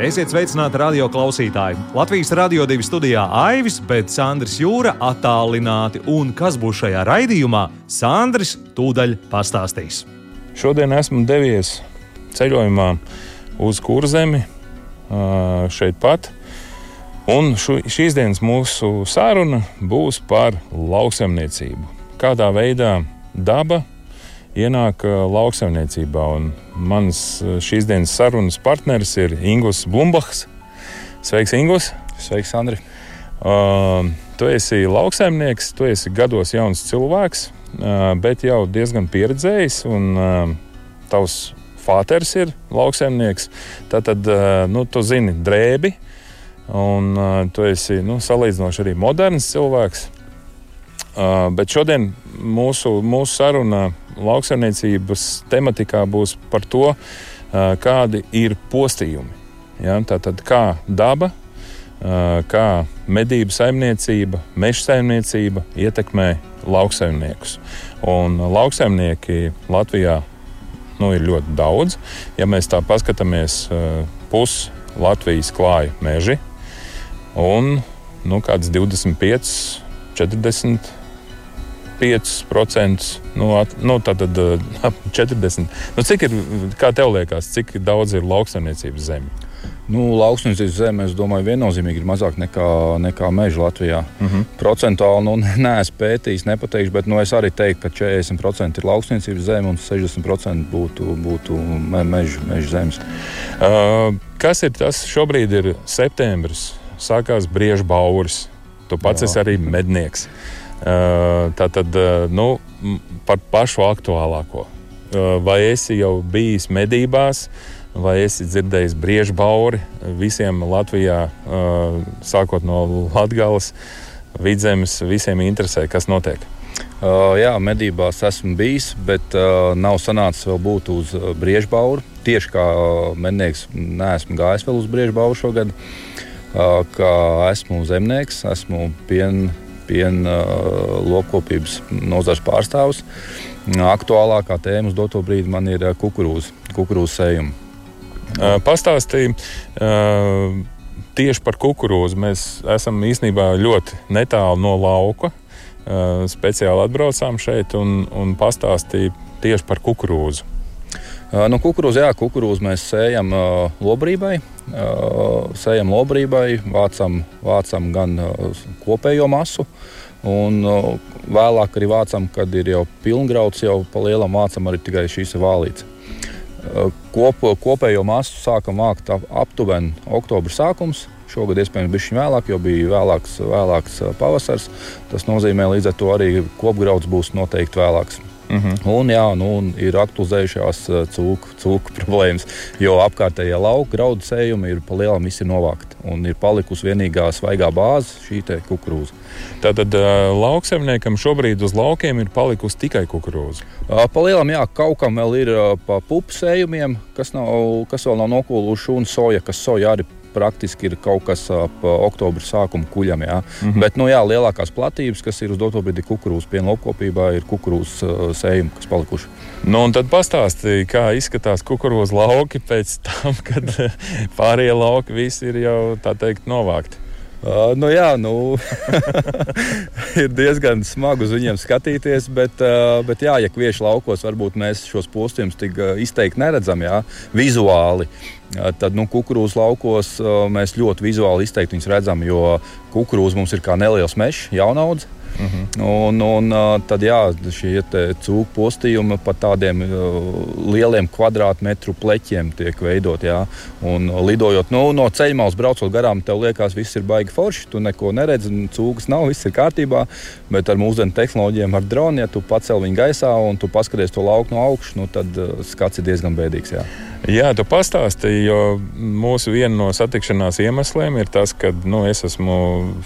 Esiet sveicināti radio klausītāji. Latvijas radio divi studijā Aivis, bet Sandrs Jūra attālināti. Un kas būs šajā raidījumā, Sandrs tūdaļ pastāstīs. Šodien esmu devies ceļojumā uz kurzemi šeit pat. Un šīs dienas mūsu saruna būs par lauksaimniecību. Kādā veidā daba ienāk lauksaimniecībā. Un mans šīs dienas sarunas partneris ir Ingūns Bumbachs. Sveiks, Ingūns! Sveiks, Andri! Uh, tu esi lauksaimnieks, tu esi gados jauns cilvēks, uh, bet jau diezgan pieredzējis. Un, uh, tavs fāters ir lauksaimnieks. Tad, uh, nu, tu zini drēbi, un uh, tu esi nu, salīdzinoši arī moderns cilvēks. Uh, bet šodien mūsu, mūsu saruna lauksaimniecības tematikā būs par to, kādi ir postījumi. Ja? Tātad kā daba, kā medību saimniecība, meža saimniecība ietekmē lauksaimniekus. Un lauksaimnieki Latvijā nu, ir ļoti daudz. Ja mēs tā paskatāmies, pus Latvijas klāja meži un nu, kāds 25, 40 5%, nu, at, nu tātad ap 40%. Nu, cik ir, kā tev liekas, cik daudz ir lauksaimniecības zeme? Nu, Lauksaimniecības zeme, es domāju, viennozīmīgi ir mazāk nekā, nekā meža Latvijā. Uh Mhm. -huh. Procentuāli nu, neesmu pētījis, nepateikšu, bet nu, es arī teiktu, ka 40% ir lauksaimniecības zeme un 60% būtu, būtu me, meža, meža zemes. Uh, kas ir tas? Šobrīd ir septembris, sākās brieža bauris. Tu pats Jā. esi arī mednieks. Tā tad nu, par pašu aktuālāko. Vai esi jau bijis medībās? vai esi dzirdējis briežu bauri visiem Latvijā, sākot no Latvijas, vidzemes, visiem interesē, kas notiek. Jā, medībās esmu bijis, bet nav sanācis vēl būt uz uh, briežu bauru. Tieši kā mednieks, neesmu gājis vēl uz briežu bauru šogad. Kā esmu zemnieks, esmu piena pien, uh, lopkopības nozares pārstāvis. Aktuālākā tēma uz doto brīdi man ir kukurūza, kukurūza sējuma. Uh, Pastāstīja uh, tieši par kukurūzu. Mēs esam īstenībā ļoti netālu no lauka. Uh, speciāli atbraucām šeit un, un pastāstīja tieši par kukurūzu. Nu, kukurūzu, jā, kukurūzu mēs sējam lobrībai. Sējam lobrībai, vācam, vācam gan kopējo masu, un vēlāk arī vācam, kad ir jau pilngrauds, jau pa lielam vācam arī tikai šīs vālītes. Kop, kopējo masu sākam vākt ap, aptuveni oktobra sākums. Šogad iespējams bija vēlāk, jo bija vēlāks, vēlāks pavasars. Tas nozīmē, līdz ar to arī kopgrauds būs noteikti vēlāks. Uh -huh. Un, jā, nu, ir aktualizējušās cūku, cūku problēmas, jo apkārtējie lauka graudu sējumi ir palielinājumi, visi novākti. Un ir palikusi vienīgā svaigā bāze, šī kukurūza. Tātad uh, lauksaimniekam šobrīd uz laukiem ir palikusi tikai kukurūza. Uh, palielinājumi, jā, kaut kam vēl ir pa pupu sējumiem, kas, nav, kas vēl nav nokūluši, un soja, kas soja arī praktiski ir kaut kas ap oktobra sākuma kuģam. Jā. Mm -hmm. Bet nu, jā, lielākās platības, kas ir uz doto brīdi kukurūzas piena lopkopībā, ir kukurūzas sējumi, kas palikuši. Nu, un tad pastāstīja, kā izskatās kukurūzas lauki pēc tam, kad pārējie lauki visi ir jau tā teikt novākti. Uh, nu, jā, nu, ir diezgan smagi uz viņiem skatīties, bet, uh, bet jā, ja kviešu laukos varbūt mēs šos postījumus tik izteikti neredzam, jā, vizuāli. Uh, tad nu, kukurūzas laukos mēs ļoti vizuāli izteikti viņus redzam, jo kukurūza mums ir kā neliels mežs, jaunaudz. Uh -huh. un, un tad jā, šie cūku postījumi pa tādiem lieliem kvadrātmetru pleķiem tiek veidot. Jā. Un lidojot nu, no ceļmalas, braucot garām, tev liekas, viss ir baigi forši. Tu neko neredzi, cūkas nav, viss ir kārtībā. Bet ar mūsdienu tehnoloģijām, ar dronu, ja tu pacēl viņu gaisā un tu paskaties to lauku no augšas, nu, tad skats ir diezgan bēdīgs. Jā. Jā, tu pastāstīji, jo mūsu viena no satikšanās iemesliem ir tas, ka nu, es esmu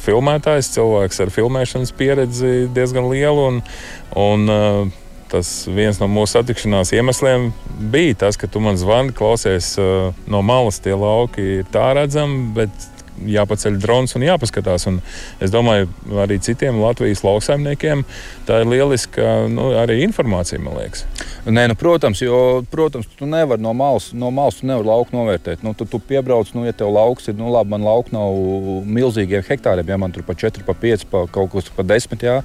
filmētājs, cilvēks ar filmēšanas pieredzi diezgan lielu. Un, un, uh, tas viens no mūsu satikšanās iemesliem bija tas, ka tu man zvani, klausies uh, no malas, tie lauki ir tā redzami, bet jāpaceļ drons un jāpaskatās. Un es domāju, arī citiem Latvijas lauksaimniekiem tā ir lieliska nu, arī informācija, man liekas. Nē, nu, protams, jo, protams, tu nevari no malas, no malas tu nevari lauku novērtēt. Nu, tu, tu piebrauc, nu, ja tev lauks ir, nu, labi, man lauka nav milzīgiem hektāriem, ja man tur pa 4, pa 5, pa kaut kas pa 10, jā.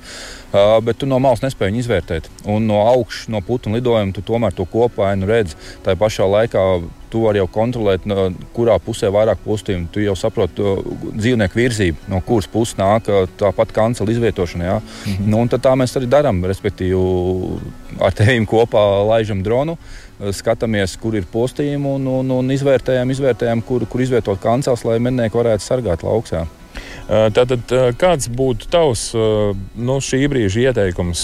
Uh, bet tu no malas nespēji viņu izvērtēt. Un no augšas, no putekļa lidojuma, tu tomēr to kopainu redzi. Tā pašā laikā tu vari jau kontrolēt, no, kurā pusē vairāk postījumu. Tu jau saproti dzīvnieku virzību, no kuras puses nāk tāpat kancela izvietošana. Ja? Mm -hmm. nu, tā mēs arī darām. Respektīvi, ar teviem kopā laižam dronu. Skatāmies, kur ir postījumi un, un, un izvērtējam, izvērtējam kur, kur izvietot kancels, lai mednieki varētu sargāt lauksā. Tātad, kāds būtu tavs nu, šī brīža ieteikums?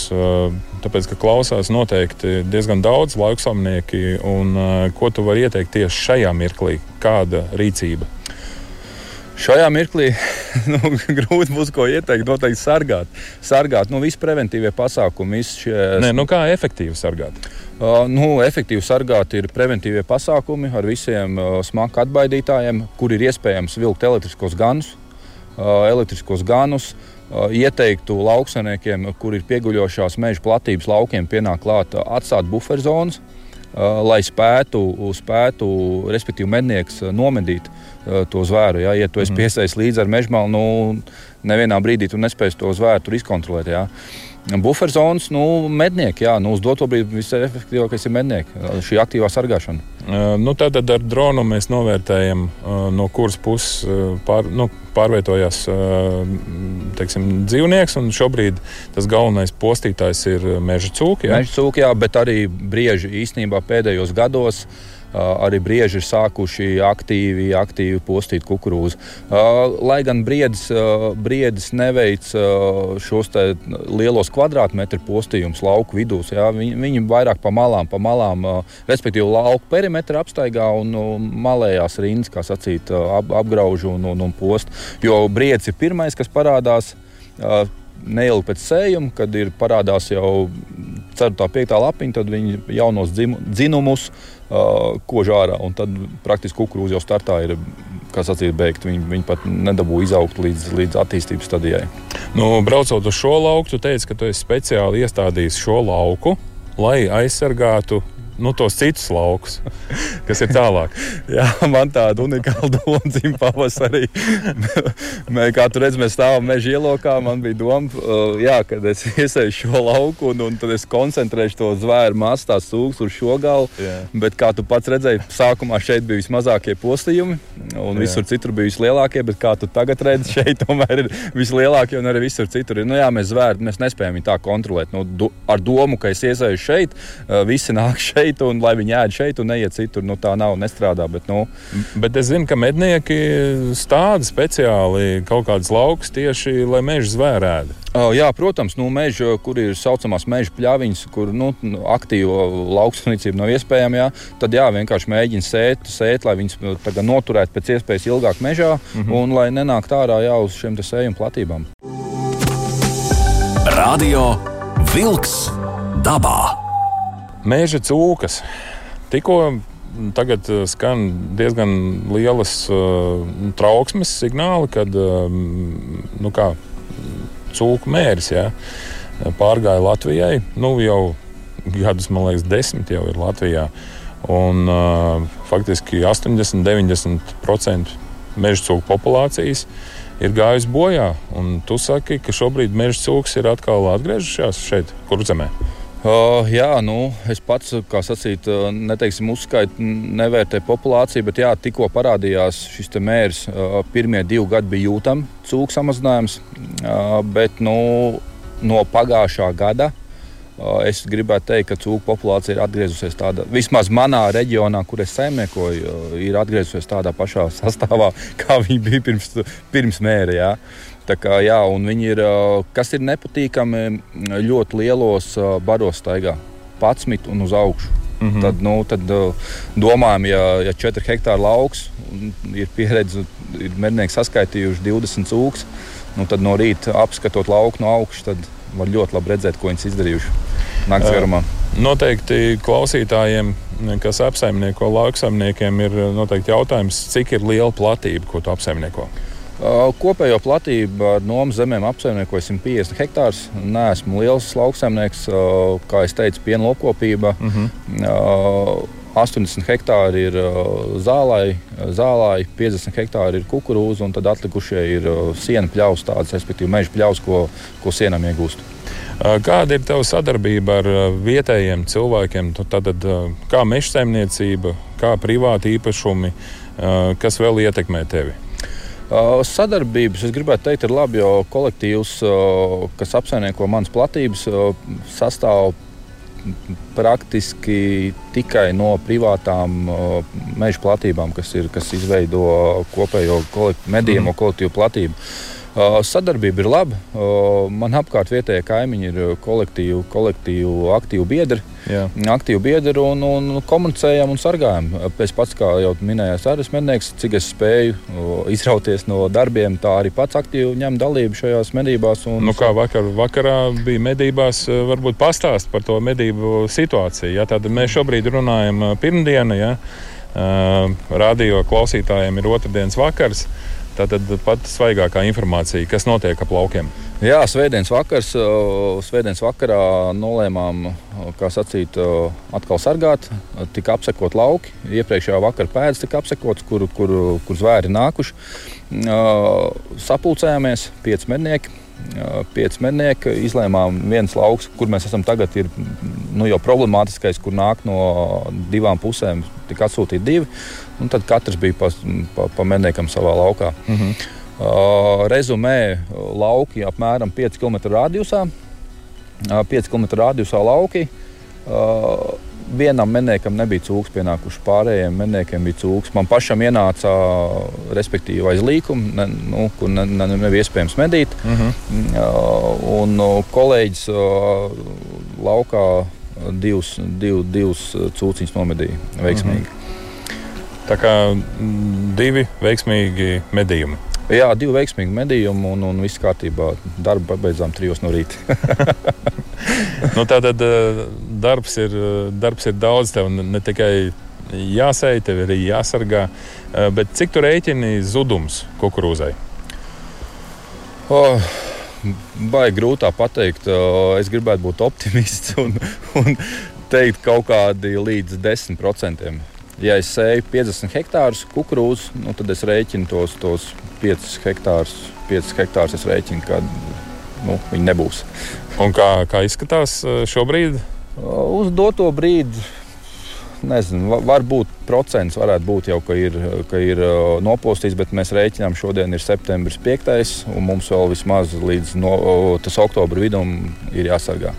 Tāpēc, ka klausās noteikti diezgan daudz lauksamnieki, un ko tu vari ieteikt tieši šajā mirklī? Kāda rīcība? Šajā mirklī nu, grūti būs ko ieteikt. Noteikti sargāt. sargāt nu, visi preventīvie pasākumi. Visi šie... Nē, nu, kā efektīvi sargāt? Uh, nu, efektīvi sargāt ir preventīvie pasākumi ar visiem uh, smagu atbaidītājiem, kur ir iespējams vilkt elektriskos ganus elektriskos ganus. Ieteiktu lauksaimniekiem, kur ir pieguļošās meža platības laukiem, pienāk klāt atstāt buferzonas, lai spētu, spētu respektīvi, mednieks nomedīt to zvēru. Ja, ja tu esi mhm. piesaistīts līdzi ar mežmalu, nu, nevienā brīdī tu nespēsi to zvēru izkontrolēt. Ja. Buferzonas, nu, mednieki, jā, nu, uz doto brīdi visefektīvākais ir mednieki, šī aktīvā sargāšana. Nu, Tātad ar dronu mēs novērtējam, no kuras puses pār, nu, pārvietojās teiksim, dzīvnieks. Šobrīd tas galvenais postītājs ir meža cūki. Jā? Meža cūki, jā, bet arī brieži īstenībā pēdējos gados arī brieži ir sākuši aktīvi, aktīvi postīt kukurūzu. Lai gan briedis, briedis neveic šos lielos kvadrātmetru postījumus lauku vidū, viņi, viņi vairāk pa malām, pa malām, respektīvi lauku perimetru apstaigā un malējās rindas, kā sacīt, ap, apgrauž un, un, un post. Jo briedis ir pirmais, kas parādās neilgi pēc sējuma, kad ir parādās jau 4. un 5. lapiņa, tad viņi jaunos dzinumus kož ārā. Un tad praktiski kukurūza jau startā ir. Kas acīm beigt, viņi, viņi pat nedabūja izaugt līdz, līdz attīstības stadijai. Nu, braucot uz šo lauku, tu teici, ka tu esi speciāli iestādījis šo lauku, lai aizsargātu nu, tos citus laukus, kas ir tālāk. jā, man tāda unikāla doma dzimta pavasarī. Kā tu redz, mēs stāvam meža ielokā. Man bija doma, uh, jā, kad es iesēju šo lauku un, un tad es koncentrēšu to zvēru masu, tās sūgas uz šo galu. Jā. Bet kā tu pats redzēji, sākumā šeit bija vismazākie postījumi un visur jā. citur bija vislielākie. Bet kā tu tagad redzi, šeit tomēr ir vislielākie un arī visur citur. Nu, jā, mēs zvēru, mēs nespējam viņu tā kontrolēt. Nu, do, ar domu, ka es iesēju šeit, uh, visi nāk šeit šeit, un lai viņi ēd šeit un neiet citur. Nu, tā nav, nestrādā. Bet, nu. bet es zinu, ka mednieki stāda speciāli kaut kādas laukas tieši, lai meža zvērētu. Oh, jā, protams, nu, meža, kur ir saucamās meža pļaviņas, kur nu, aktīva lauksaimniecība nav iespējama, jā, tad jā, vienkārši mēģina sēt, sēt lai viņas nu, noturētu pēc iespējas ilgāk mežā mm -hmm. un lai nenāktu ārā jā, uz šiem sējuma platībām. Radio Vilks dabā! Mēža cūkas. Tikko tagad uh, skan diezgan lielas uh, trauksmes signāli, kad uh, nu kā, cūku mērs ja, pārgāja Latvijai. Nu, jau gadus, man liekas, desmit jau ir Latvijā. Un, uh, faktiski 80-90% meža cūku populācijas ir gājusi bojā. Un tu saki, ka šobrīd meža cūks ir atkal atgriežušās šeit, kur zemē. Uh, jā, nu, es pats, kā sacīt, neteiksim, uzskaitu, nevērtēju populāciju, bet jā, tikko parādījās šis mērs. Uh, pirmie divi gadi bija jūtami cūku samazinājums, uh, bet nu, no pagājušā gada es gribētu teikt, ka cūku populācija ir atgriezusies tādā, vismaz manā reģionā, kur es saimniekoju, ir atgriezusies tādā pašā sastāvā, kā viņi bija pirms, pirms mēra. Jā. Kā, jā, viņi ir, kas ir nepatīkami, ļoti lielos baros staigā, 11 un uz augšu. Mm -hmm. Tad, nu, tad domājam, ja, ja 4 hektāri lauks, ir pieredze, ir mednieki saskaitījuši 20 cūkus, Nu, tad no rīta apskatot lauku no augšas, tad var ļoti labi redzēt, ko viņas izdarījuši naktas garumā. Noteikti klausītājiem, kas apsaimnieko lauksaimniekiem, ir jautājums, cik ir liela platība, ko tu apsaimnieko. Kopējo platību ar nomas zemēm apsaimniekoju 150 hektārus. Nē, esmu liels lauksaimnieks, kā jau teicu, pienlopkopība. Uh -huh. 80 hektāri ir zālai, zālai 50 hektāri ir kukurūza, un tad atlikušie ir siena pļaus, tādas, respektīvi, meža pļaus, ko, ko sienām iegūst. Kāda ir tava sadarbība ar vietējiem cilvēkiem? Tad, kā meža saimniecība, kā privāti īpašumi, kas vēl ietekmē tevi? Sadarbības, es gribētu teikt, ir labi, jo kolektīvs, kas apsaimnieko manas platības, sastāv praktiski tikai no privātām meža platībām, kas, ir, kas izveido kopējo kolekt, medījamo mm. kolektīvu platību. Sadarbība ir laba. Man apkārt vietējie kaimiņi ir kolektīvi, kolektīvi aktīvi biedri. Jā. Aktīvi biedri un, un komunicējam un sargājam. Es pats, kā jau minēju, arī esmu mednieks, cik es spēju izrauties no darbiem, tā arī pats aktīvi ņem dalību šajās medībās. Un... Nu, kā vakar, vakarā bija medībās, varbūt pastāst par to medību situāciju. Ja? Tad mēs šobrīd runājam pirmdienu. Ja? Radio klausītājiem ir otrdienas vakars. Tātad pati svaigākā informācija, kas notiek ap laukiem. Jā, svētdienas vakars. Svētdienas vakarā nolēmām, kā sacīt, atkal sargāt. Tika apsekot lauki. Iepriekšējā vakara pēdas tika apsekots, kur, kur, kur zvēri nākuši. Sapulcējāmies pieci mednieki pieci mednieki. Izlēmām, viens lauks, kur mēs esam tagad, ir nu, jau problemātiskais, kur nāk no divām pusēm. Tika atsūtīti divi, un tad katrs bija pa, pa, pa medniekam savā laukā. Mm -hmm. uh, rezumē, lauki apmēram 5 km radiusā. Uh, 5 km radiusā lauki. Uh, vienam menekam nebija cūks pienākuši, pārējiem menekiem bija cūks. Man pašam ienāca, respektīvi, aiz līkuma, ne, nu, kur ne, ne, nebija iespējams medīt. Uh mhm. -huh. Un kolēģis laukā divus, div, divus cūciņus nomedīja veiksmīgi. Uh mhm. -huh. Tā kā divi veiksmīgi medījumi. Jā, divi veiksmīgi medījumi un, un viss kārtībā. Darbu pabeidzām trijos no rīta. nu, tā tad darbs ir, darbs ir daudz, tev ne tikai jāsēj, tev ir arī jāsargā. Bet cik tu rēķini zudums kukurūzai? Oh. Baigi grūtā pateikt. Es gribētu būt optimists un, un teikt kaut kādi līdz 10%. Ja es sēju 50 hektārus kukurūzu, nu, tad es rēķinu tos, tos 5 hektārus. 5 hektārus es rēķinu, ka nu, viņi nebūs. Un kā, kā izskatās šobrīd? Uz doto brīdi nezinu, varbūt procents varētu būt jau, ka ir, ka ir nopostīts, bet mēs rēķinām, šodien ir septembris 5. un mums vēl vismaz līdz no, oktobra vidum ir jāsargā.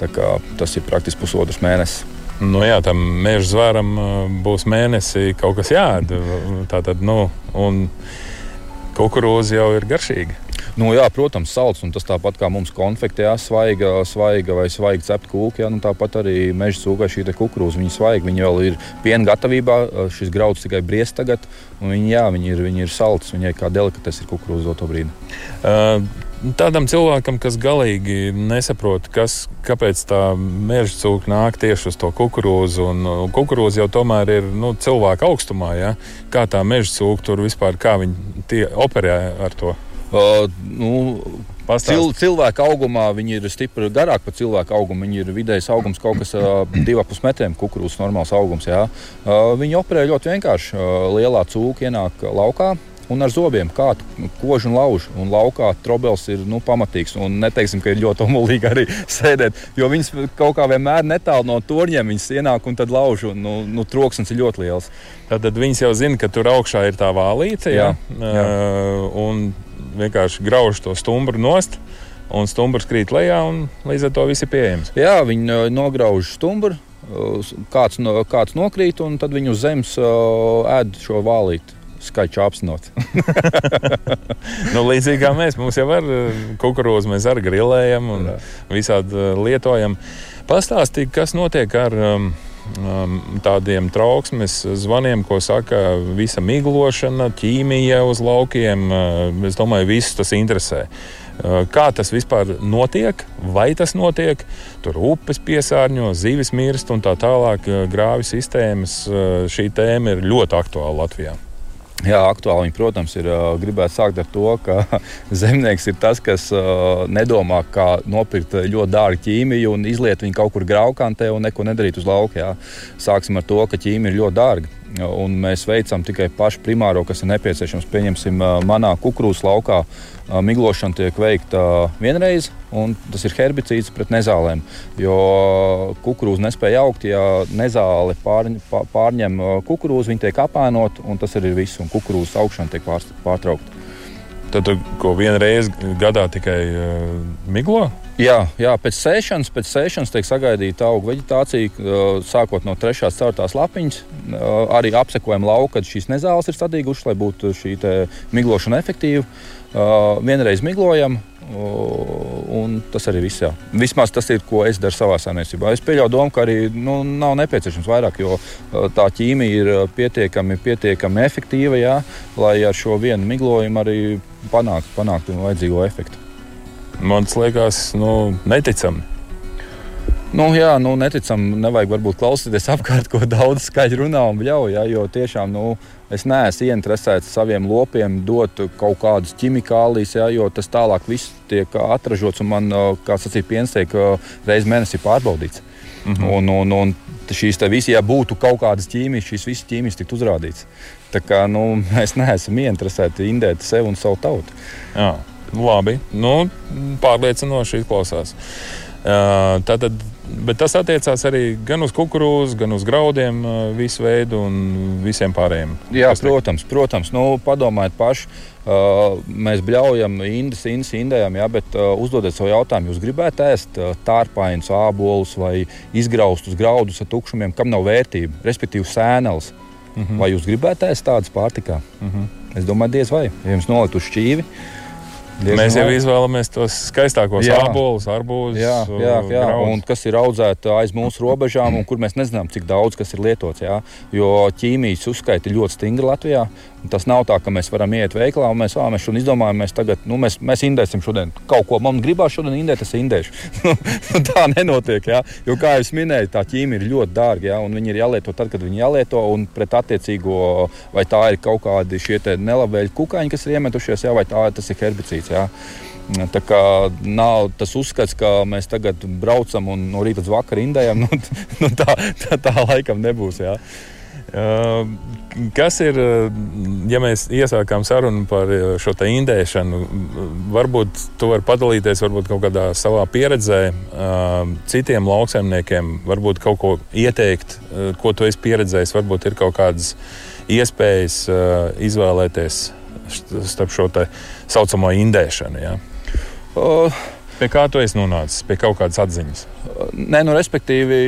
Tas ir praktiski pusotrs mēnesis. Nu, jā, tam meža zvēram būs mēnesī kaut kas jādara. Tā tad, nu, un kukurūza jau ir garšīga. Nu, jā, protams, salds, un tas tāpat kā mums konfekte, jā, svaiga, svaiga vai svaiga cepta kūka. Jā, nu, tāpat arī meža cūkai šī kukurūza. Viņa svaiga, viņa vēl ir piena gatavībā. Šis grauds tikai briest tagad. Viņa, jā, viņa ir, viņa ir salds, viņai kā delikates ir kukurūza doto brīdi. Uh, Tādam cilvēkam, kas galīgi nesaprot, kas, kāpēc tā meža cūka nāk tieši uz to kukurūzu, un kukurūza jau tomēr ir nu, cilvēka augstumā, ja? kā tā meža cūka tur vispār, kā viņi operē ar to. Uh, nu, Cil, cilvēka augumā viņi ir stipri garāki par cilvēku augumu. Viņi ir vidējais augums kaut kas uh, 2,5 metriem, kukurūzas normāls augums. Jā. Viņi operē ļoti vienkārši. Lielā cūka ienāk laukā, un ar zobiem kādu kožu un laužu. Un laukā trobels ir nu, pamatīgs. Un neteiksim, ka ir ļoti omulīgi arī sēdēt, jo viņas kaut kā vienmēr netālu no torņiem ienāk un tad lauž. Un, nu, nu, troksnis ir ļoti liels. Tad, tad viņas jau zina, ka tur augšā ir tā vālīte. Jā, jā. Uh, vienkārši grauž to stumbru nost. Un stumbrs krīt lejā, un līdz ar to viss ir pieejams. Jā, viņi nograuž stumbru, kāds, no, kāds nokrīt, un tad viņi uz zemes ēd šo vālīti. Skaļi apsnot. nu, līdzīgi kā mēs, mums jau ir kukurūza, mēs arī grilējam un visādi lietojam. Pastāstīt, kas notiek ar um, um, tādiem trauksmes zvaniem, ko saka visa miglošana, ķīmija uz laukiem. Uh, es domāju, visus tas interesē. Kā tas vispār notiek, vai tas notiek? Tur upes piesārņo, zivis mirst un tā tālāk. Grāvi sistēmas šī tēma ir ļoti aktuāla Latvijā. Jā, aktuāli viņi, protams, ir. Gribētu sākt ar to, ka zemnieks ir tas, kas nedomā, kā nopirkt ļoti dārgu ķīmiju un izliet viņu kaut kur graukantē un neko nedarīt uz lauka. Jā. Sāksim ar to, ka ķīmija ir ļoti dārga. Un mēs veicam tikai pašu primāro, kas ir nepieciešams. Pieņemsim, manā kukurūzas laukā miglošana tiek veikta vienreiz, un tas ir herbicīds pret nezālēm. Jo kukurūza nespēja augt, ja nezāle pār, pārņem kukurūzu, viņa tiek apēnot, un tas arī ir viss, un kukurūzas augšana tiek pārtraukta. Tad, ko vienu reizi gadā tikai uh, miglo? Jā, jā, pēc sēšanas, pēc sēšanas tiek sagaidīta auga vegetācija, uh, sākot no 3. un 4. lapiņas. Uh, arī apsekojam lauku, kad šīs nezāles ir stādīgušas, lai būtu šī miglošana efektīva. Uh, vienreiz miglojam, Un tas arī viss. Jā. Vismaz tas ir, ko es daru savā saimniecībā. Es pieļauju domu, ka arī nu, nav nepieciešams vairāk, jo tā ķīmija ir pietiekami, pietiekami efektīva, jā, lai ar šo vienu miglojumu arī panāktu panākt vajadzīgo efektu. Man liekas, nu, neticami. Nu, jā, nu, neticam, nevajag varbūt klausīties apkārt, ko daudz skaļi runā un bļauj. Jo tiešām nu, es neesmu ieinteresēts saviem lopiem dot kaut kādas ķimikālijas, ja, jo tas tālāk viss tiek atražots un man, kā sacīja, piens tiek reizes mēnesī pārbaudīts. Mm -hmm. un, un, un šīs visas, ja būtu kaut kādas ķīmijas, šīs visas ķīmijas tiktu uzrādītas. Tā kā nu, mēs neesam ieinteresēti indēt sevi un savu tautu. Jā, labi. Nu, pārliecinoši izklausās. Tātad Bet tas attiecās arī gan uz kukurūzu, gan uz graudiem, visu veidu un visiem pārējiem. Jā, protams, protams. Nu, padomājiet paši. Mēs bļaujam, indas, indas, indējam, jā, bet uzdodiet sev jautājumu, jūs gribētu ēst tārpainus, ābolus vai izgraustus graudus ar tukšumiem, kam nav vērtība, respektīvi sēneles. Mhm. -huh. Vai jūs gribētu ēst tādas pārtikā? Mhm. -huh. Es domāju, diez vai. Ja jums nolikt uz šķīvi, Mēs jau izvēlamies tos skaistākos apelsīnus, arbūzus. Jā, jā, jā. un kas ir audzēti aiz mūsu robežām, un kur mēs nezinām, cik daudz kas ir lietots. Jā. Jo ķīmijas uzskaita ļoti stingri Latvijā. Tas nav tā, ka mēs varam iet veiklā un mēs, mēs šodien izdomājam, mēs tagad, nu, mēs, mēs indēsim šodien kaut ko. Man gribās šodien indēt, es indēšu. Tā nenotiek, jā. Jo, kā jau minēju, tā ķīmija ir ļoti dārga, jā, un viņi ir jālieto tad, kad viņi jālieto, un pret attiecīgo, vai tā ir kaut kādi šie nelabvēlīgi kukaiņi, kas ir iemetušies, jā, vai tā, tas ir herbicīds. Jā. Tā kā nav tas uzskats, ka mēs tagad braucam un no rīta līdz vakaram indējam, nu, nu tā, tā, tā laikam nebūs. Jā. Kas ir, ja mēs iesākām sarunu par šo indēšanu, varbūt tu vari padalīties varbūt kaut kādā savā pieredzē, citiem lauksaimniekiem, varbūt kaut ko ieteikt, ko tu esi pieredzējis, varbūt ir kaut kādas iespējas izvēlēties starp šo tā saucamo indēšanu. Ja? Uh, Pie kā tu esi nonācis? Pie kaut kādas atziņas? Nē, nu, respektīvi,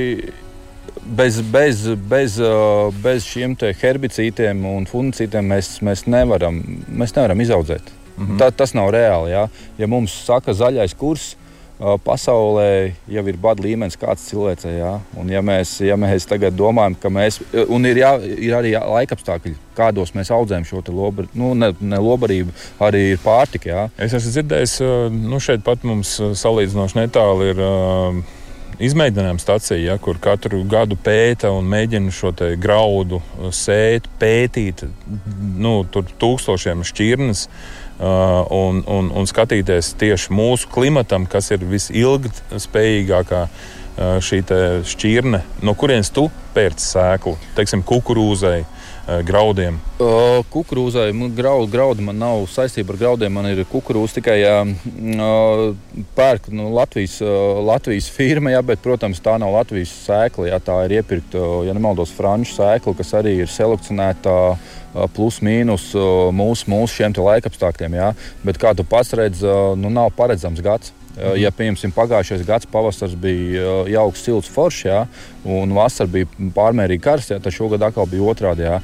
bez, bez, bez, bez šiem herbicītiem un fungicītiem mēs, mēs, nevaram, mēs nevaram izaudzēt. Mm -hmm. Ta, tas nav reāli. Ja, ja mums saka zaļais kurs, pasaulē jau ir bada līmenis kāds cilvēcei. Ja? Un ja mēs, ja mēs tagad domājam, ka mēs, un ir, jā, ir arī laikapstākļi, kādos mēs audzējam šo lobar, nu, ne, ne lobarību, arī ir pārtika. Ja? Es esmu dzirdējis, nu šeit pat mums salīdzinoši netālu ir. Uh, izmēģinājuma stacija, ja, kur katru gadu pēta un mēģina šo graudu sēt, pētīt nu, tūkstošiem šķirnes. Uh, Uh, un, un, un skatīties tieši mūsu klimatam, kas ir visilgspējīgākā uh, šī šķirne, no kurienes tu pērci sēklu, teiksim, kukurūzai. Graudiem? Kukurūzai graudu, graudu man nav saistība ar graudiem. Man ir kukurūza tikai pērk nu, Latvijas, Latvijas firma, jā, bet, protams, tā nav Latvijas sēkla. Jā, tā ir iepirkta, ja nemaldos, franču sēkla, kas arī ir selekcionēta uh, plus mīnus mūsu, mūsu šiem laikapstākļiem. Jā. Bet kā tu pats redzi, nu, nav paredzams gads. Mhm. Ja, piemēram, pagājušais gads pavasars bija jauks, silts, foršs, jā, un vasara bija pārmērīgi karsts, tad šogad atkal bija otrādi. Jā.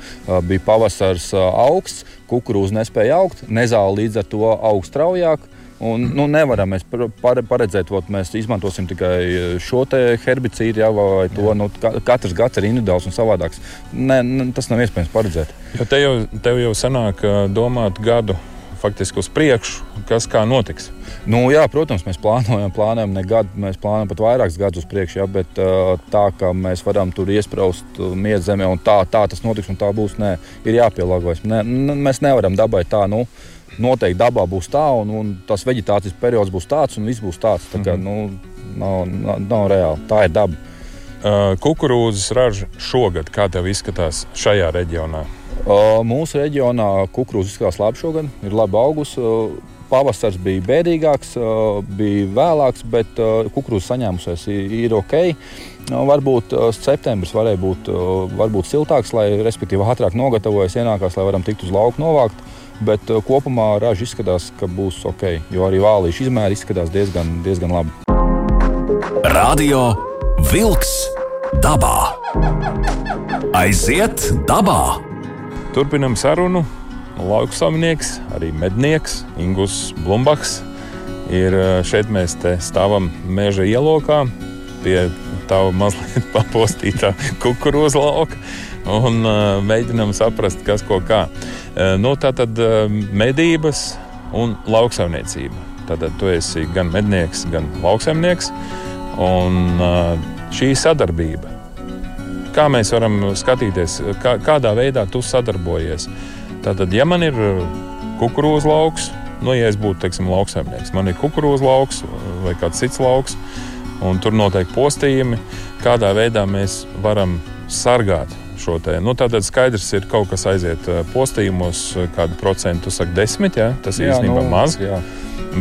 Bija pavasars augsts, kukurūza nespēja augt, nezāle līdz ar to augst straujāk. Un, nu, nevaram mēs paredzēt, ka mēs izmantosim tikai šo herbicīdu, ja, vai to. Nu, katrs gads ir individuāls un savādāks. Ne, ne, tas nav iespējams paredzēt. Jo te jau, tev jau sanāk domāt gadu faktiski uz priekšu, kas kā notiks. Nu, jā, protams, mēs plānojam, plānojam ne gadu, mēs plānojam pat vairākus gadus uz priekšu, jā, bet tā, ka mēs varam tur iesprāst mietu zemē un tā, tā tas notiks un tā būs, nē, ir jāpielāgojas. Ne, mēs nevaram dabai tā. Nu, noteikti dabā būs tā, un, un tas vegetācijas periods būs tāds, un viss būs tāds. Tā kā, mm. nu, nav, nav, nav reāli. Tā ir daba. Kukurūzas raža šogad, kā tev izskatās šajā reģionā? Mūsu reģionā kukurūzas izskatās labi šogad, ir labi augusi. Uh, pavasars bija bēdīgāks, bija vēlāks, bet kukurūzas saņēmusies ir ok. Varbūt septembris varēja būt varbūt siltāks, lai respektīvi ātrāk nogatavojas, ienākās, lai varam tikt uz lauku novākt. Bet kopumā raža izskatās, ka būs ok, jo arī vālīša izmēri izskatās diezgan, diezgan labi. Radio Wolks dabā. Aiziet dabā! Turpinam sarunu. Lauksaimnieks, arī mednieks Ingūns Blumbaks. Ir šeit mēs stāvam meža ielokā pie tā mazliet papostītā kukurūza lauka un uh, mēģinām saprast, kas ko kā. Uh, nu, tā tad medības un lauksaimniecība. Tad tu esi gan mednieks, gan lauksaimnieks. Un šī sadarbība, kā mēs varam skatīties, kā, kādā veidā tu sadarbojies. Tātad, ja man ir kukurūza lauks, nu, ja es būtu teiksim, lauksaimnieks, man ir kukurūza lauks vai kāds cits lauks, un tur notiek postījumi, kādā veidā mēs varam sargāt. Nu, tātad skaidrs ir, ka kaut kas aiziet eh, postījumos, eh, kādu procentu saka desmit, ja? tas ir īstenībā nu, maz. Jā.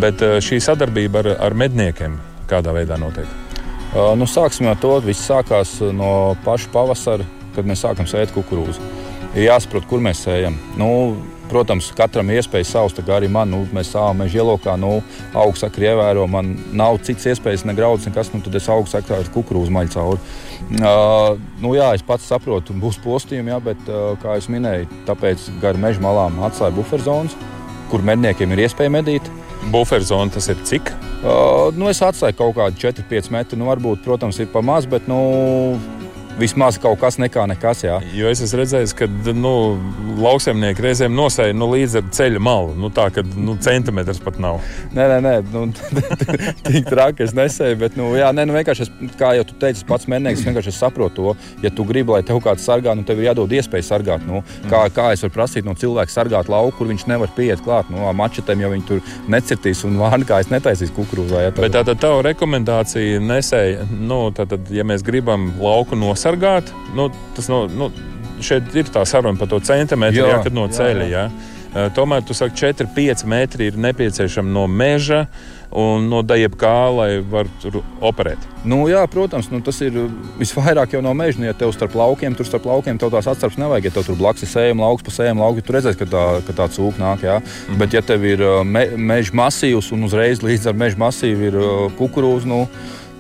Bet šī sadarbība ar, ar medniekiem kādā veidā notiek? Uh, nu, sāksim ar to. Viss sākās no paša pavasara, kad mēs sākam sēt kukurūzu. Ir jāsaprot, kur mēs sējam. Nu, Protams, katram ir iespēja savs, tā kā arī man, nu, mēs sākām meža ielokā, nu, augstsakri ievēro, man nav cits iespējas, ne graudus, nekas, nu, tad es augstsakri ar kukurūzu maļu cauri. Uh, nu, jā, es pats saprotu, būs postījumi, jā, bet, uh, kā jau minēju, tāpēc gar meža malām atstāja buferzonas, kur medniekiem ir iespēja medīt. Buferzona tas ir cik? Uh, nu, es atstāju kaut kādu 4-5 metru. Nu, varbūt, protams, ir pa maz, bet nu, vismaz kaut kas nekā nekas. Jā. Jo es esmu redzējis, ka nu, lauksaimnieki reizēm nosēja nu, līdz ar ceļa malu. Nu, tā kā nu, centimetrs pat nav. Nē, nē, nē nu, tik traki es nesēju. Bet, nu, jā, nē, nu, vienkārši, es, kā jau tu teici, pats mēnesis vienkārši saprotu to. Ja tu gribi, lai tev kāds sargā, nu, tev ir jādod iespēja sargāt. Nu, kā, kā es varu prasīt no cilvēka sargāt lauku, kur viņš nevar pieiet klāt? Nu, mačetēm jau viņi tur necirtīs un vārnu kā es netaisīšu kukurūzā. Ja, bet tā tad tava rekomendācija nesēja, nu, tad, ja mēs gribam lauku nosargāt. Nu, tas, nu, nu, šeit ir tā saruna par to centimetru, jā, jā, kad no ceļa. Jā, jā. Jā. Tomēr tu saki, 4-5 metri ir nepieciešami no meža un no daļa kā, lai varētu tur operēt. Nu, jā, protams, nu, tas ir visvairāk jau no meža. Nu, ja tev starp laukiem, tur starp laukiem tev tās atstarpes nevajag. Ja tev tur blakus ir sējama lauks pa sējama lauku, tu redzēsi, ka tā, ka tā cūka nāk. Jā. Mm. Bet, ja tev ir me, meža masīvs un uzreiz līdz ar meža masīvu ir kukurūza, nu,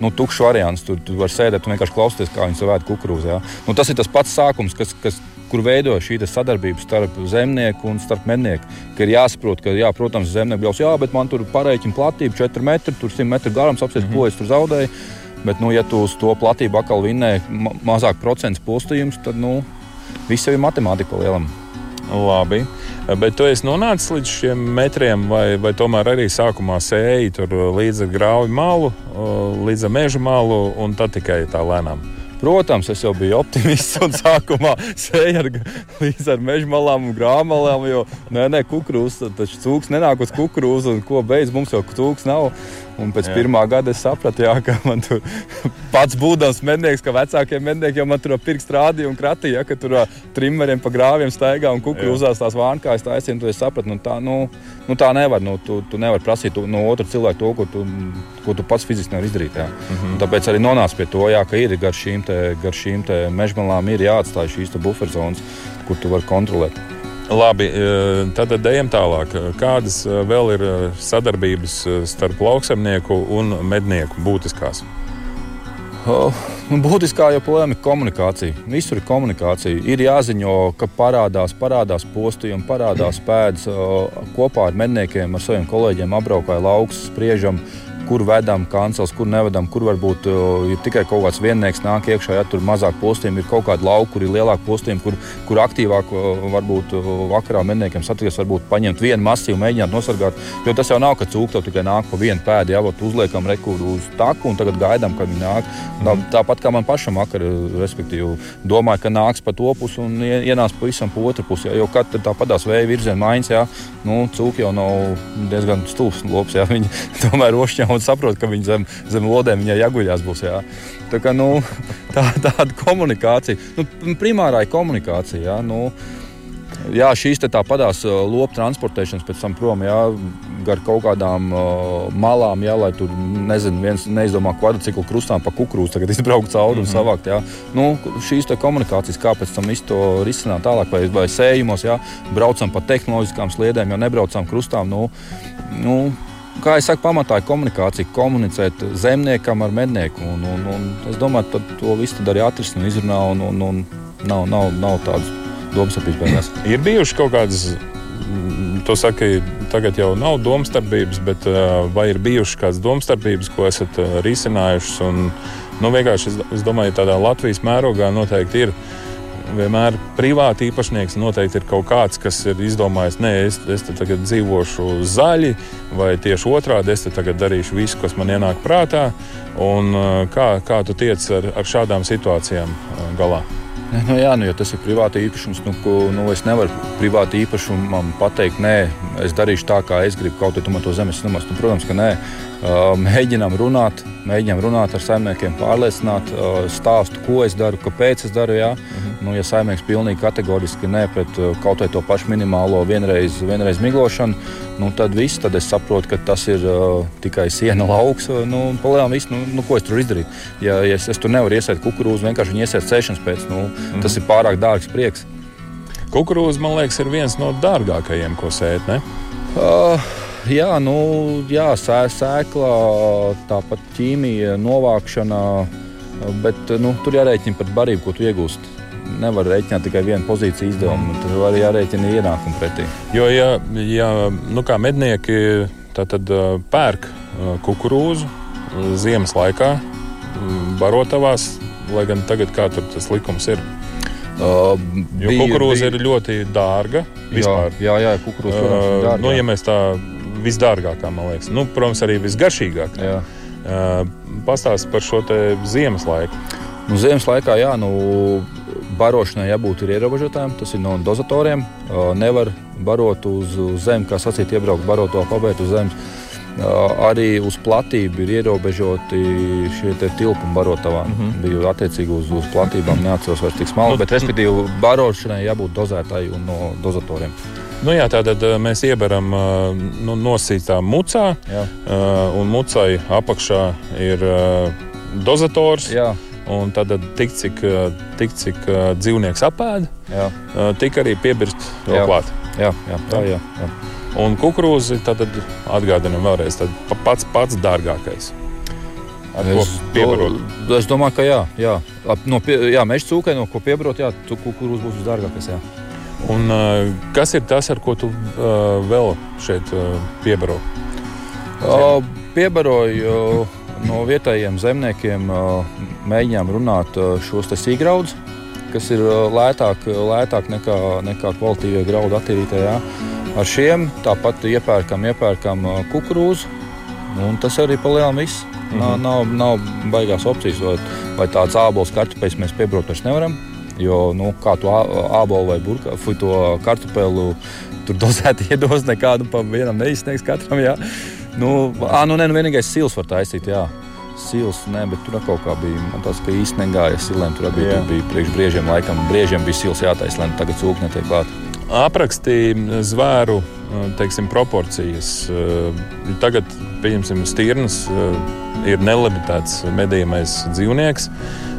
nu, tukšs variants. Tur, tur var sēdēt un vienkārši klausīties, kā viņi savādi kukurūzu. Nu, tas ir tas pats sākums, kas, kas, kur veido šī sadarbība starp zemnieku un starp mednieku. Ka ir jāsaprot, ka, jā, protams, zemnieks jau jā, bet man tur pareiķina platība 4 metri, tur 100 metru garums, apsies, mm -hmm. ko es tur zaudēju. Bet, nu, ja tu uz to platību atkal vinnē ma mazāk procentu postījums, tad nu, viss jau ir matemātika lielam. Labi. Bet tu esi nonācis līdz šiem metriem, vai, vai tomēr arī sākumā sēji tur līdz grauju malu, līdz meža malu, un tad tikai tā lēnām? Protams, es jau biju optimists un sākumā sēju ar, līdz ar meža malām un grāmatām. Jo nē, nē, kukurūzs, taču cūks nenāk uz kukurūzu, un ko beidz mums jau cūks nav. Un pēc jā. pirmā gada es sapratu, jā, ka man tur pats būdams mednieks, ka vecākiem medniekiem man tur pirksts rādīja un kratīja, ja, ka tur trimmeriem pa grāviem staigā un kukurūzās tās vānkājas taisīja. Tad es sapratu, nu tā, nu, nu tā nevar. Nu, tu, tu nevari prasīt no otra cilvēka to, ko tu, ko tu pats fiziski nevari izdarīt. Jā. Mm -hmm. Tāpēc arī nonāca pie to, jā, ka ir gar šīm, te, gar šīm mežmalām ir jāatstāj šīs buferzonas, kur tu vari kontrolēt. Labi, e, tad ejam tālāk. Kādas e, vēl ir e, sadarbības starp lauksaimnieku un mednieku būtiskās? Nu, būtiskā joprojām ir komunikācija. Visur ir komunikācija. Ir jāziņo, ka parādās, parādās postījumi, parādās pēdas. Kopā ar medniekiem, ar saviem kolēģiem apbraukāja laukus, spriežam, kur vedam kancels, kur nevedam, kur varbūt ir tikai kaut kāds viennieks nāk iekšā, ja tur mazāk postījumi, ir kaut kāda lauka, kur ir lielāka postījuma, kur, kur aktīvāk varbūt vakarā medniekiem satikties, varbūt paņemt vienu masīvu, mēģināt nosargāt. Jo tas jau nav, ka cūka tikai nāk pa vienu pēdu, jau uzliekam rekuru uz taku un tagad gaidām, kad viņi nāk. Tā, mhm. tāpat kā man pašam vakar, respektīvi, domāju, ka nāks pa to pusi un ienāks pavisam pa otru pusi. Ja, jo katra tā padās vēja virziena maiņas, ja, nu, cūka jau nav diezgan stulbs lops. Ja, viņi tomēr ošķi un saprot, ka viņi zem, zem lodēm viņai jāguļās būs. Jā. Tā kā, nu, tā, tāda komunikācija, nu, primārā ir komunikācija. Jā, nu, Jā, šīs tā padās lopu transportēšanas pēc tam prom, jā, gar kaut kādām uh, malām, jā, lai tur, nezinu, viens neizdomā kvadrciklu krustām pa kukurūzu, tagad izbraukt cauri un mm -hmm. savākt, jā. Nu, šīs komunikācijas, kā pēc tam visu to risināt tālāk, vai, vai sējumos, jā, braucam pa tehnoloģiskām sliedēm, jau nebraucam krustām, nu, nu kā jau saku, pamatā ir komunikācija, komunicēt zemniekam ar mednieku. Un, un, un es domāju, ka to visu arī atrisināt un izrunāt, un, un, un nav, nav, nav tādas domstarpības ir bijušas kaut kādas. Tu saki, tagad jau nav domstarpības, bet vai ir bijušas kādas domstarpības, ko esat risinājušas? Un, nu, vienkārši es, es domāju, ka tādā Latvijas mērogā noteikti ir vienmēr privāti īpašnieks noteikti ir kaut kāds, kas ir izdomājis, nē, es, es te tagad dzīvošu zaļi, vai tieši otrādi es te tagad darīšu visu, kas man ienāk prātā. Un, kā, kā tu tiec ar, ar šādām situācijām galā? Nu, jā, nu, ja tas ir privāti īpašums, nu, ko, nu, es nevaru privāti īpašumam pateikt, nē, es darīšu tā, kā es gribu, kaut arī man to zemes numurs. Nu, protams, ka nē. Mēģinām runāt, mēģinām runāt ar saimniekiem, pārliecināt, stāstu, ko es daru, kāpēc es daru. Jā. Mhm. nu, ja saimnieks pilnīgi kategoriski nē, pret kaut vai to pašu minimālo vienreiz, vienreiz miglošanu, nu, tad viss, tad es saprotu, ka tas ir uh, tikai siena lauks. Nu, Palēnām viss, nu, nu, ko es tur izdarīju. Ja, ja es, es tur nevaru iesēt kukurūzu, vienkārši iesēt sēšanas pēc, nu, -huh. tas ir pārāk dārgs prieks. Kukurūza, man liekas, ir viens no dārgākajiem, ko sēt. Ne? Uh, jā, nu, jā sē, sēkla, tāpat ķīmija, novākšana, bet nu, tur jārēķina par barību, ko tu iegūsti. Nevar rēķināt tikai vienu pozīciju izdevumu, mm. tur arī jārēķina ienākumu pretī. Jo, ja, ja nu kā mednieki tad, pērk kukurūzu ziemas laikā, barotavās, lai gan tagad kā tur tas likums ir. Uh, jo kukurūza bija... ir ļoti dārga. Vispār. Jā, jā, jā kukurūza uh, ir dārga. Nu, ja mēs tā visdārgākā, man liekas. Nu, protams, arī visgaršīgākā. Uh, Pastāstiet par šo ziemas laiku. Nu, ziemas laikā, jā, nu, barošanai jābūt ierobežotām. Tas ir no dozatoriem. Uh, nevar barot uz, uz zemes, kā sacīt, iebraukt, barot to pabeigt uz zemes. Arī uz platību ir ierobežoti šie tilpumi barotavām. Mm -hmm. Bija attiecīgi uz, uz platībām, neatceros vairs tik smalki, nu, bet respektīvi barošanai jābūt dozētai un no dozatoriem. Nu jā, tātad mēs ieberam nu, nosītā mucā, jā. Un mucai apakšā ir dozators. Jā. Un tad tik cik, tik, cik dzīvnieks apēda, jā. tik arī piebirst vēl klāt. Jā, jā, tā jā. jā. Un kukurūzi tad atgādinām vēlreiz, pats pats dārgākais. Es, do, es domāju, ka jā, jā. No pie, jā meža cūkai, no ko piebrot, jā, kukurūzs būs visdārgākais. Jā. Un, kas ir tas, ar ko tu uh, vēl šeit uh, piebaro? Uh, piebaroju uh, no vietējiem zemniekiem, uh, mēģinām runāt uh, šos sīgraudus, kas ir uh, lētāk, lētāk nekā, nekā kvalitīvie graudu attīrītajā. Ar šiem tāpat iepērkam, iepērkam uh, kukurūzu, un tas arī palielinās viss. Mm -hmm. Nav, nav, nav baigās opcijas, vai, vai tāds ābols kartupeļs mēs piebraukt vairs nevaram. Jo, nu, kā to ābolu vai burka, fuj, to kartupeli tur dozēti iedos, nekādu pa vienam neizsniegs katram. Jā. Nu, ā, nu, nē, nu, vienīgais sils var taisīt. Jā. Sils, nē, bet tur kaut kā bija. Man tas īsti negāja silēm. Tur bija, tur bija priekš briežiem, laikam, briežiem bija sils jātaisa, lai tagad cūkni netiek klāt. Aprakstīja zvēru teiksim, proporcijas. Tagad, pieņemsim, stirnas ir nelimitēts medījamais dzīvnieks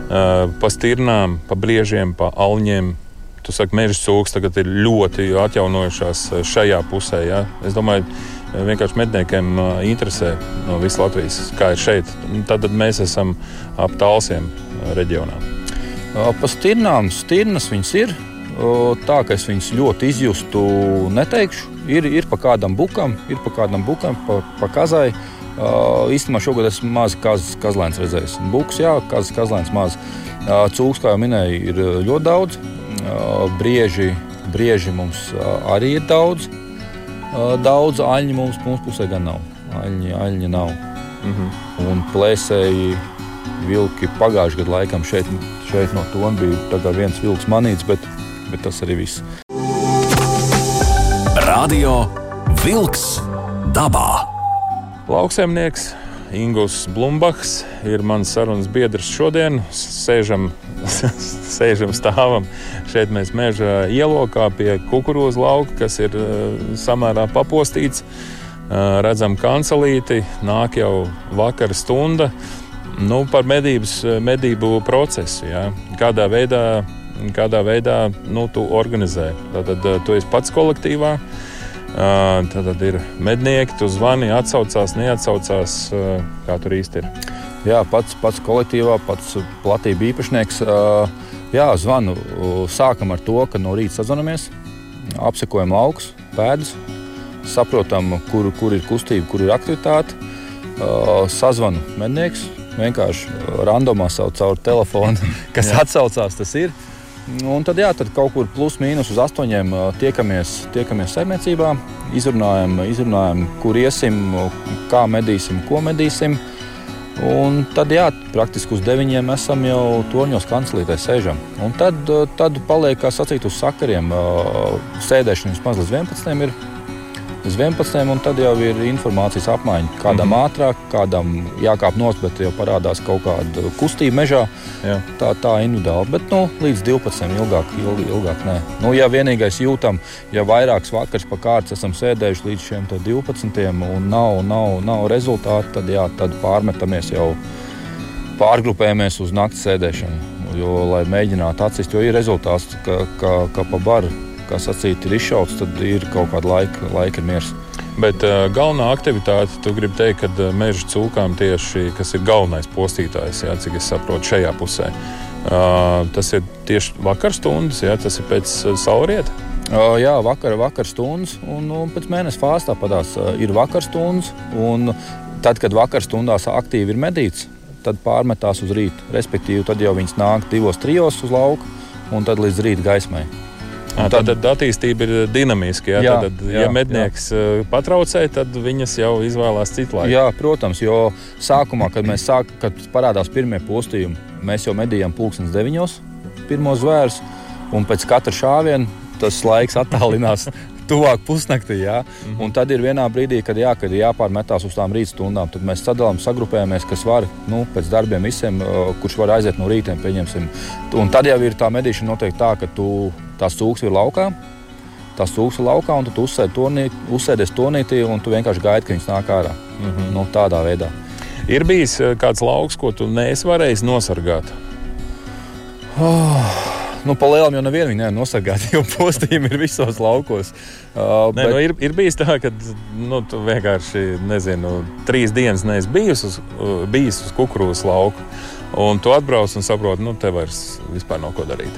pa stirnām, pa briežiem, pa alņiem. Tu saki, meža cūks tagad ir ļoti atjaunojušās šajā pusē. Ja? Es domāju, vienkārši medniekiem interesē no visas Latvijas, kā ir šeit. Tad mēs esam ap tālsiem reģionā. Pa stirnām, stirnas viņas ir. Tā kā es viņas ļoti izjustu, neteikšu. Ir, ir pa kādam bukam, ir pa kādam bukam, pa, pa kazai. Uh, īstenībā šogad esmu maz kaz, kazlēns redzējis. Buks, jā, kaz, kazlēns maz. Uh, cūks, kā jau minēju, ir ļoti daudz. Uh, brieži, brieži mums arī ir daudz. Daudz aļņu mums, mums pusē gan nav. Aļņi, aļņi nav. Mm -hmm. Un plēsēji vilki pagājušajā gadā laikam šeit, šeit no tona bija viens vilks manīts, bet, bet tas arī viss. Radio Vilks dabā. Lauksaimnieks Ingūns Blumbachs ir mans sarunas biedrs šodien. Sēžam, sēžam stāvam šeit mēs meža ielokā pie kukurūza lauka, kas ir eh, samērā papostīts. Eh, redzam kancelīti, nāk jau vakara stunda. Nu, par medības, medību procesu. Ja. Kādā veidā, kādā veidā nu, tu organizē. Tad tu esi pats kolektīvā. Tad, tad ir mednieki, tu zvani, atsaucās, neatsaucās. Kā tur īsti ir? Jā, pats, pats kolektīvā, pats platība īpašnieks. Jā, zvanu. Sākam ar to, ka no rīta sazvanamies, apsekojam laukus, pēdas, saprotam, kur, kur ir kustība, kur ir aktivitāte. Sazvanu mednieks, vienkārši randomā savu caur telefonu, kas atsaucās, tas ir. Un tad, jā, tad kaut kur plus mīnus uz astoņiem tiekamies, tiekamies saimniecībā, izrunājam, izrunājam, kur iesim, kā medīsim, ko medīsim. Un tad, jā, praktiski uz deviņiem esam jau torņos kancelītē sēžam. Un tad, tad paliek, kā sacīt, uz sakariem. Sēdēšana vismaz līdz 11. ir līdz 11. un tad jau ir informācijas apmaiņa. Kādam mm -hmm. ātrāk, kādam jākāp nost, bet jau parādās kaut kāda kustība mežā. Jā. Tā, tā individuāli, bet nu, līdz 12. ilgāk, ilg, ilgāk nē. Nu, ja vienīgais jūtam, ja vairākas vakaras pa kārtas esam sēdējuši līdz šiem 12. un nav, nav, nav rezultātu, tad, jā, tad pārmetamies jau pārgrupējamies uz naktas sēdēšanu. Jo, lai mēģinātu atsist, jo ir rezultāts, ka, ka, ka pa baru kā sacīt, ir izšauts, tad ir kaut kāda laika, laika miers. Bet uh, galvenā aktivitāte, tu gribi teikt, ka uh, meža cūkām tieši kas ir galvenais postītājs, jā, cik es saprotu, šajā pusē. Uh, tas ir tieši vakar stundas, jā, tas ir pēc saulrieta. Uh, jā, vakar, vakar stundas, un, un pēc mēneša fāzes tāpatās uh, ir vakar stundas. Tad, kad vakar stundās aktīvi ir medīts, tad pārmetās uz rītu. Respektīvi, tad jau viņas nāk divos, trijos uz lauka un tad līdz rīta gaismai. Tā tad attīstība ir dinamiska. Jā, jā, tad, jā, ja mednieks jā. patraucē, tad viņas jau izvēlās citu laiku. Jā, protams, jo sākumā, kad mēs sāk, kad parādās pirmie postījumi, mēs jau medījām pulkstenes deviņos pirmos zvērus, un pēc katra šāviena tas laiks attālinās tuvāk pusnaktī. Ja? Mm -hmm. Un tad ir vienā brīdī, kad, jā, kad jāpārmetās uz tām rīta stundām. Tad mēs sadalām, sagrupējamies, kas var nu, pēc darbiem visiem, kurš var aiziet no rīta. Un tad jau ir tā medīšana noteikti tā, ka tu tās cūks ir laukā. Tās cūks ir laukā, un tu uzsēdi tonī, uzsēdies tonītī, un tu vienkārši gaidi, ka viņas nāk ārā. Mm -hmm. nu, tādā veidā. Ir bijis kāds lauks, ko tu neesi varējis nosargāt? Oh. Nu, Palielam jau nevienu nevar nosargāt, jo postījumi ir visos laukos. Uh, Nē, bet... nu, ir, ir bijis tā, ka nu, tu vienkārši nezinu, trīs dienas neesi bijis uz, uh, bijis uz kukurūzas lauka. Un tu atbrauc un saproti, nu, te vairs nav ko darīt.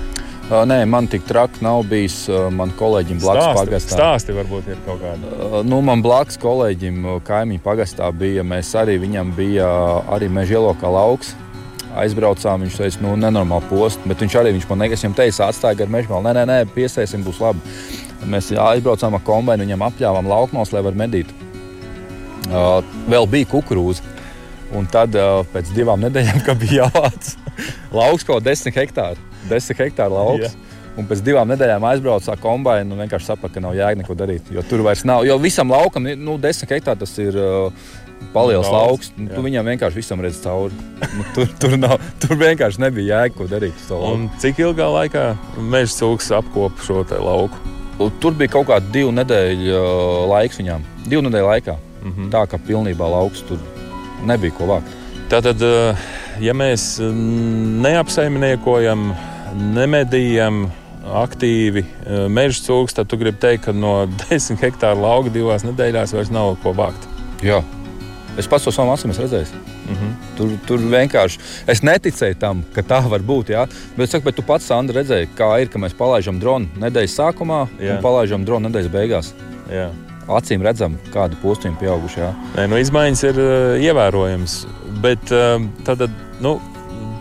Uh, nē, man tik traki nav bijis. Uh, man kolēģim blakus stāsti, pagastā. Stāsti varbūt ir kaut kāda. Uh, nu, man blakus kolēģim kaimiņu pagastā bija. Mēs arī viņam bija arī meža ielokā lauks aizbraucām. Viņš teica, nu, nenormāli post, bet viņš arī viņš man nekas teica, atstāja gar mežu malu. Nē, nē, nē, piesēsim, būs labi. Mēs aizbraucām ar kombināciju, viņam apļāvām laukmos, lai varētu medīt. Uh, vēl bija kukurūza. Un tad uh, pēc divām nedēļām, kad bija jāvāc lauks kaut 10 hektāru, 10 hektāru lauks. Yeah. Un pēc divām nedēļām aizbraucu ar kombināciju un vienkārši sapratu, ka nav jēga neko darīt. Jo tur vairs nav. Jo visam laukam, nu, 10 hektāri tas ir. Uh, Paliels Daudz, lauks, nu, tu viņam vienkārši visam redz cauri. Nu, tur, tur, nav, tur vienkārši nebija jēga, ko darīt. Cik ilgā laikā meža cūks apkopa šo lauku? Tur bija kaut kāda divu nedēļu uh, laiks viņām. Divu nedēļu laikā. Mm -hmm. Tā kā pilnībā lauks tur nebija ko vākt. Tātad, uh, ja mēs mm, neapsaimniekojam, nemedījam, aktīvi meža cūks, tad tu gribi teikt, ka no 10 hektāru lauka divās nedēļās vairs nav ko vākt. Jā. Es pats to savām acīm redzēju. Mm -hmm. tur, tur vienkārši es neticēju tam, ka tā var būt. Jā. Bet, saku, bet tu pats, Sandra, redzēji, kā ir, ka mēs palaidām dronu nedēļas sākumā jā. un palaidām dronu nedēļas beigās. Jā. Acīm redzam, kādi postījumi pieauguši. Jā. Nē, nu, izmaiņas ir uh, ievērojamas. Bet uh, tad, nu,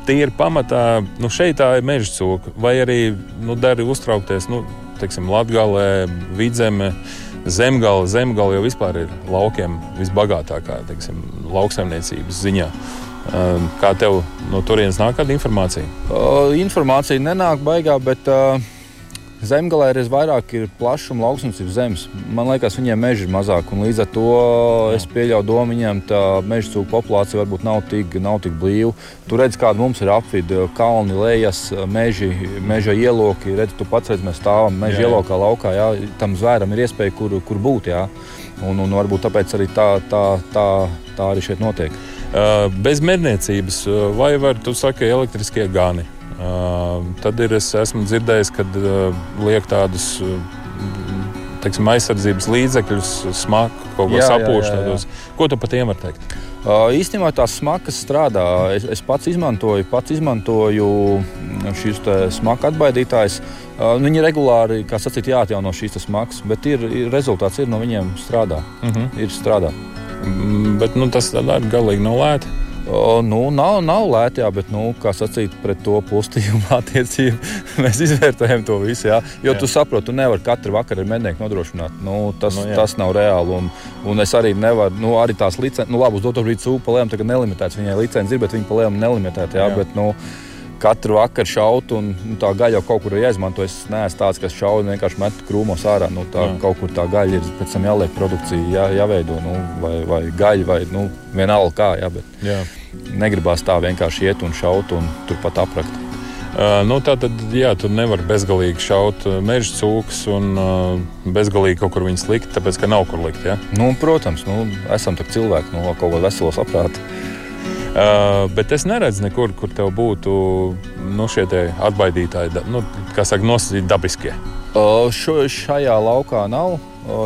tīri pamatā, nu, šeit tā ir meža cūka. Vai arī nu, dari uztraukties, nu, teiksim, Latgalē, Vidzemē. Zemgala, zemgala jau vispār ir laukiem visbagātākā teiksim, lauksaimniecības ziņā. Ehm, kā tev no turienes nāk kāda informācija? Uh, informācija nenāk baigā, bet uh, Zemgalē ir vairāk ir plašuma lauksnes zemes. Man liekas, viņiem meži ir mazāk. Līdz ar to es pieļauju domu, viņiem tā meža cūku populācija varbūt nav tik, nav tik blīva. Tur redz, kāda mums ir apvidi, kalni, lejas, meži, meža ieloki. Redz, tu pats redz, mēs stāvam meža jā, jā. ielokā laukā. Jā. Tam zvēram ir iespēja, kur, kur būt. Jā. Un, un varbūt tāpēc arī tā, tā, tā, tā arī šeit notiek. Bez medniecības vai var, tu saki, elektriskie gani? Tad ir, es esmu dzirdējis, ka liek tādus teiksim, aizsardzības līdzekļus, smaku, kaut ko sapūšus. Ko tu par tiem vari teikt? Uh, īstenībā tās smakas strādā. Es, es pats izmantoju, pats izmantoju šīs smaku atbaidītājas. Uh, viņi regulāri, kā sacīt, jāatjauno šīs smakas, bet ir, ir, rezultāts ir no viņiem strādā. Uh mhm. -huh. Ir strādā. Mm, bet nu, tas galīgi nav lēti. O, nu, nav, nav lēti, jā, bet, nu, kā sacīt, pret to postījumu attiecību mēs izvērtējam to visu. Jā. Jo jā. tu saproti, tu nevari katru vakaru ar mednieku nodrošināt. Nu, tas, nu, jā. tas nav reāli. Un, un es arī nevaru, nu, arī tās licences, nu, labi, uz doto brīdi sūpa palēm tagad nelimitēts. Viņai licence ir, bet viņa palēm nelimitēta. Jā, jā. Bet, nu, katru vakaru šaut, un nu, tā gaļa jau kaut kur ir jāizmanto. Es neesmu tāds, kas šauj un vienkārši met krūmos ārā. Nu, tā, Jā. kaut kur tā gaļa ir, pēc tam jāliek produkcija, jā, jāveido, nu, vai, vai gaļa, vai nu, vienalga kā. Jā, bet jā. Negribās tā vienkārši iet un šaut un turpat aprakt. Nu, tā tad, jā, tu nevari bezgalīgi šaut meža cūkus un uh, bezgalīgi kaut kur viņus likt, tāpēc, ka nav kur likt. Ja? Nu, protams, nu, esam cilvēki no nu, kaut kā veselo saprāta. Uh, bet es neredzu nekur, kur tev būtu nu, šie atbaidītāji, nu, kā saka, nosacīti dabiskie. Uh, šo, šajā laukā nav.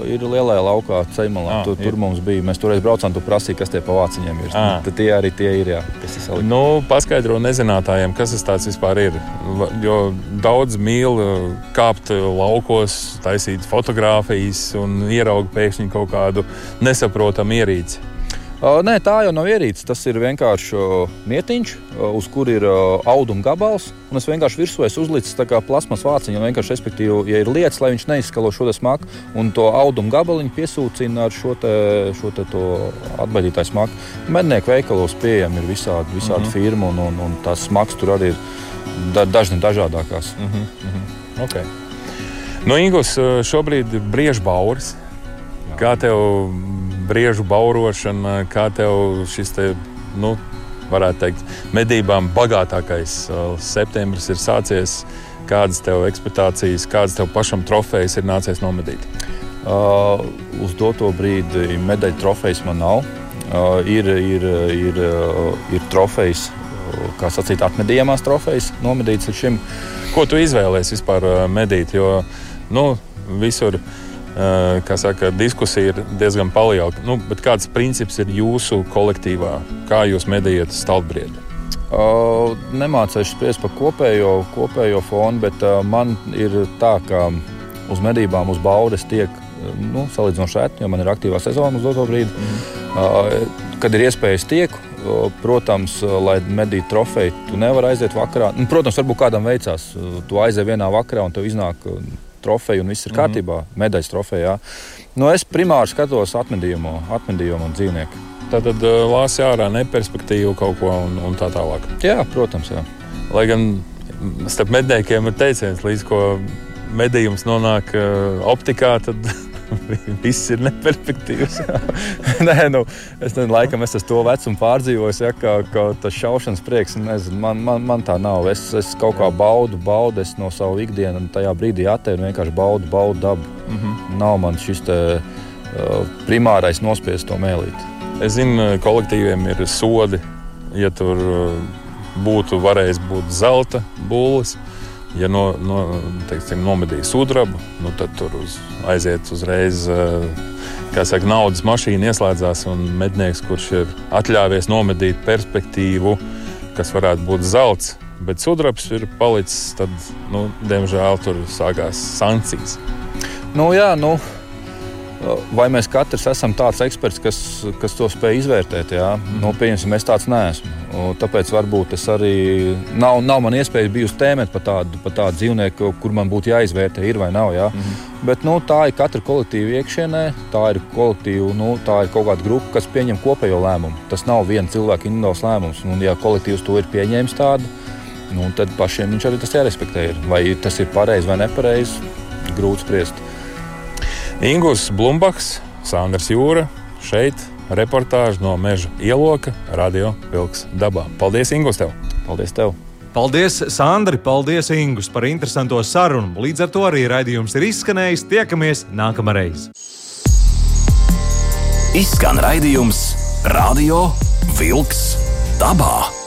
Ir lielā laukā, ceļmalā. Ah, tur, tur mums bija. Mēs toreiz braucām, tu prasīji, kas tie pa vāciņiem ir. Ah. Tad tie arī tie ir. Jā, ir nu, paskaidro nezinātājiem, kas tas vispār ir. Jo daudz mīl kāpt laukos, taisīt fotogrāfijas un ieraugt pēkšņi kaut kādu nesaprotamu ierīci. Nē, tā jau nav ierīce. Tas ir vienkārši mietiņš, uz kura ir auduma gabals. Es vienkārši virsū esmu uzlicis plasmas vāciņu. Vienkārši, respektīvi, ja ir lietas, lai viņš neizskalo šo smaku, un to auduma gabaliņu piesūcina ar šo, te, šo te atbaidītāju smaku. Mednieku veikalos pieejami ir visādi, visādi mm -hmm. firmu, un, un, un tās smags tur arī ir da, dažni dažādākās. Mm -hmm. okay. Nu, Ingūns šobrīd ir briežu bauris. Kā tev briežu baurošana, kā tev šis te, nu, varētu teikt, medībām bagātākais uh, septembris ir sācies. Kādas tev ekspektācijas, kādas tev pašam trofejas ir nācies nomedīt? Uh, uz doto brīdi medaļu trofejas man nav. Uh, ir, ir, ir, uh, ir trofejas, uh, kā sacīt, atmedījumās trofejas, nomedītas līdz šim. Ko tu izvēlējies vispār uh, medīt? Jo nu, visur ir saka, diskusija ir diezgan palielināta. Nu, kāds princips ir jūsu kolektīvā? Kā jūs medījat stalbriedi? Uh, nemācīšu spriest par kopējo, kopējo fonu, bet uh, man ir tā, ka uz medībām, uz baudas tiek nu, salīdzinoši ērti, jo man ir aktīvā sezona uz doto brīdi. Mm. Uh, kad ir iespējas tiek, protams, lai medītu trofeju, tu nevari aiziet vakarā. Nu, protams, varbūt kādam veicās, tu aizej vienā vakarā un tev iznāk trofeju un viss ir mm -hmm. kārtībā, medaļas trofejā. Nu, es primāri skatos atmedījumu, atmedījumu un dzīvnieku. Tad uh, lāsī ārā neperspektīvu kaut ko un, un tā tālāk. Jā, protams. Jā. Lai gan starp medniekiem ir teiciens, līdz ko medījums nonāk optikā, tad Viss ir neperspektīvs. Nē, nu, es nezinu, laikam es to vecumu pārdzīvoju, ja, ka, ka tas šaušanas prieks, nezinu, man, man, man tā nav. Es, es kaut kā baudu, baudu no savu ikdienu, un tajā brīdī attēlu vienkārši baudu, baudu dabu. Mm -hmm. Nav man šis te, uh, primārais nospiest to mēlīti. Es zinu, kolektīviem ir sodi, ja tur uh, būtu varējis būt zelta būlis Ja no, no, teiksim, nomedīs sudrabu, nu, tad tur uz, aiziet uzreiz. Kā saka, naudas mašīna ieslēdzās, un mednieks, kurš ir atļāvies nomedīt perspektīvu, kas varētu būt zelts, bet sudrabs ir palicis, tad, nu, diemžēl, tur sākās sankcijas. Nu, jā, nu, vai mēs katrs esam tāds eksperts, kas, kas to spēj izvērtēt? Jā? Mm. Nu, pieņemsim, es tāds neesmu. Tāpēc varbūt es arī nav, nav man iespēja bijusi tēmēt par tādu, par tādu dzīvnieku, kur man būtu jāizvērtē, ir vai nav. Jā? Mm. Bet nu, tā ir katra kolektīva iekšienē, tā ir kolektīva, nu, tā ir kaut kāda grupa, kas pieņem kopējo lēmumu. Tas nav viena cilvēka individuāls lēmums. Un, ja kolektīvs to ir pieņēmis tādu, nu, tad pašiem viņš arī tas jārespektē. Ir. Vai tas ir pareizi vai nepareizi, grūti spriest. Ingūns Blumbaks, Sandrs Jūra šeit. Reportāža no meža ieloka, radio vilks dabā. Paldies, Ingūns, tev! Paldies! Tev. Paldies, Sandri! Paldies, Ingus, par interesanto sarunu. Līdz ar to arī raidījums ir izskanējis. Tiekamies nākamreiz! Izskan raidījums Radio Vilks dabā!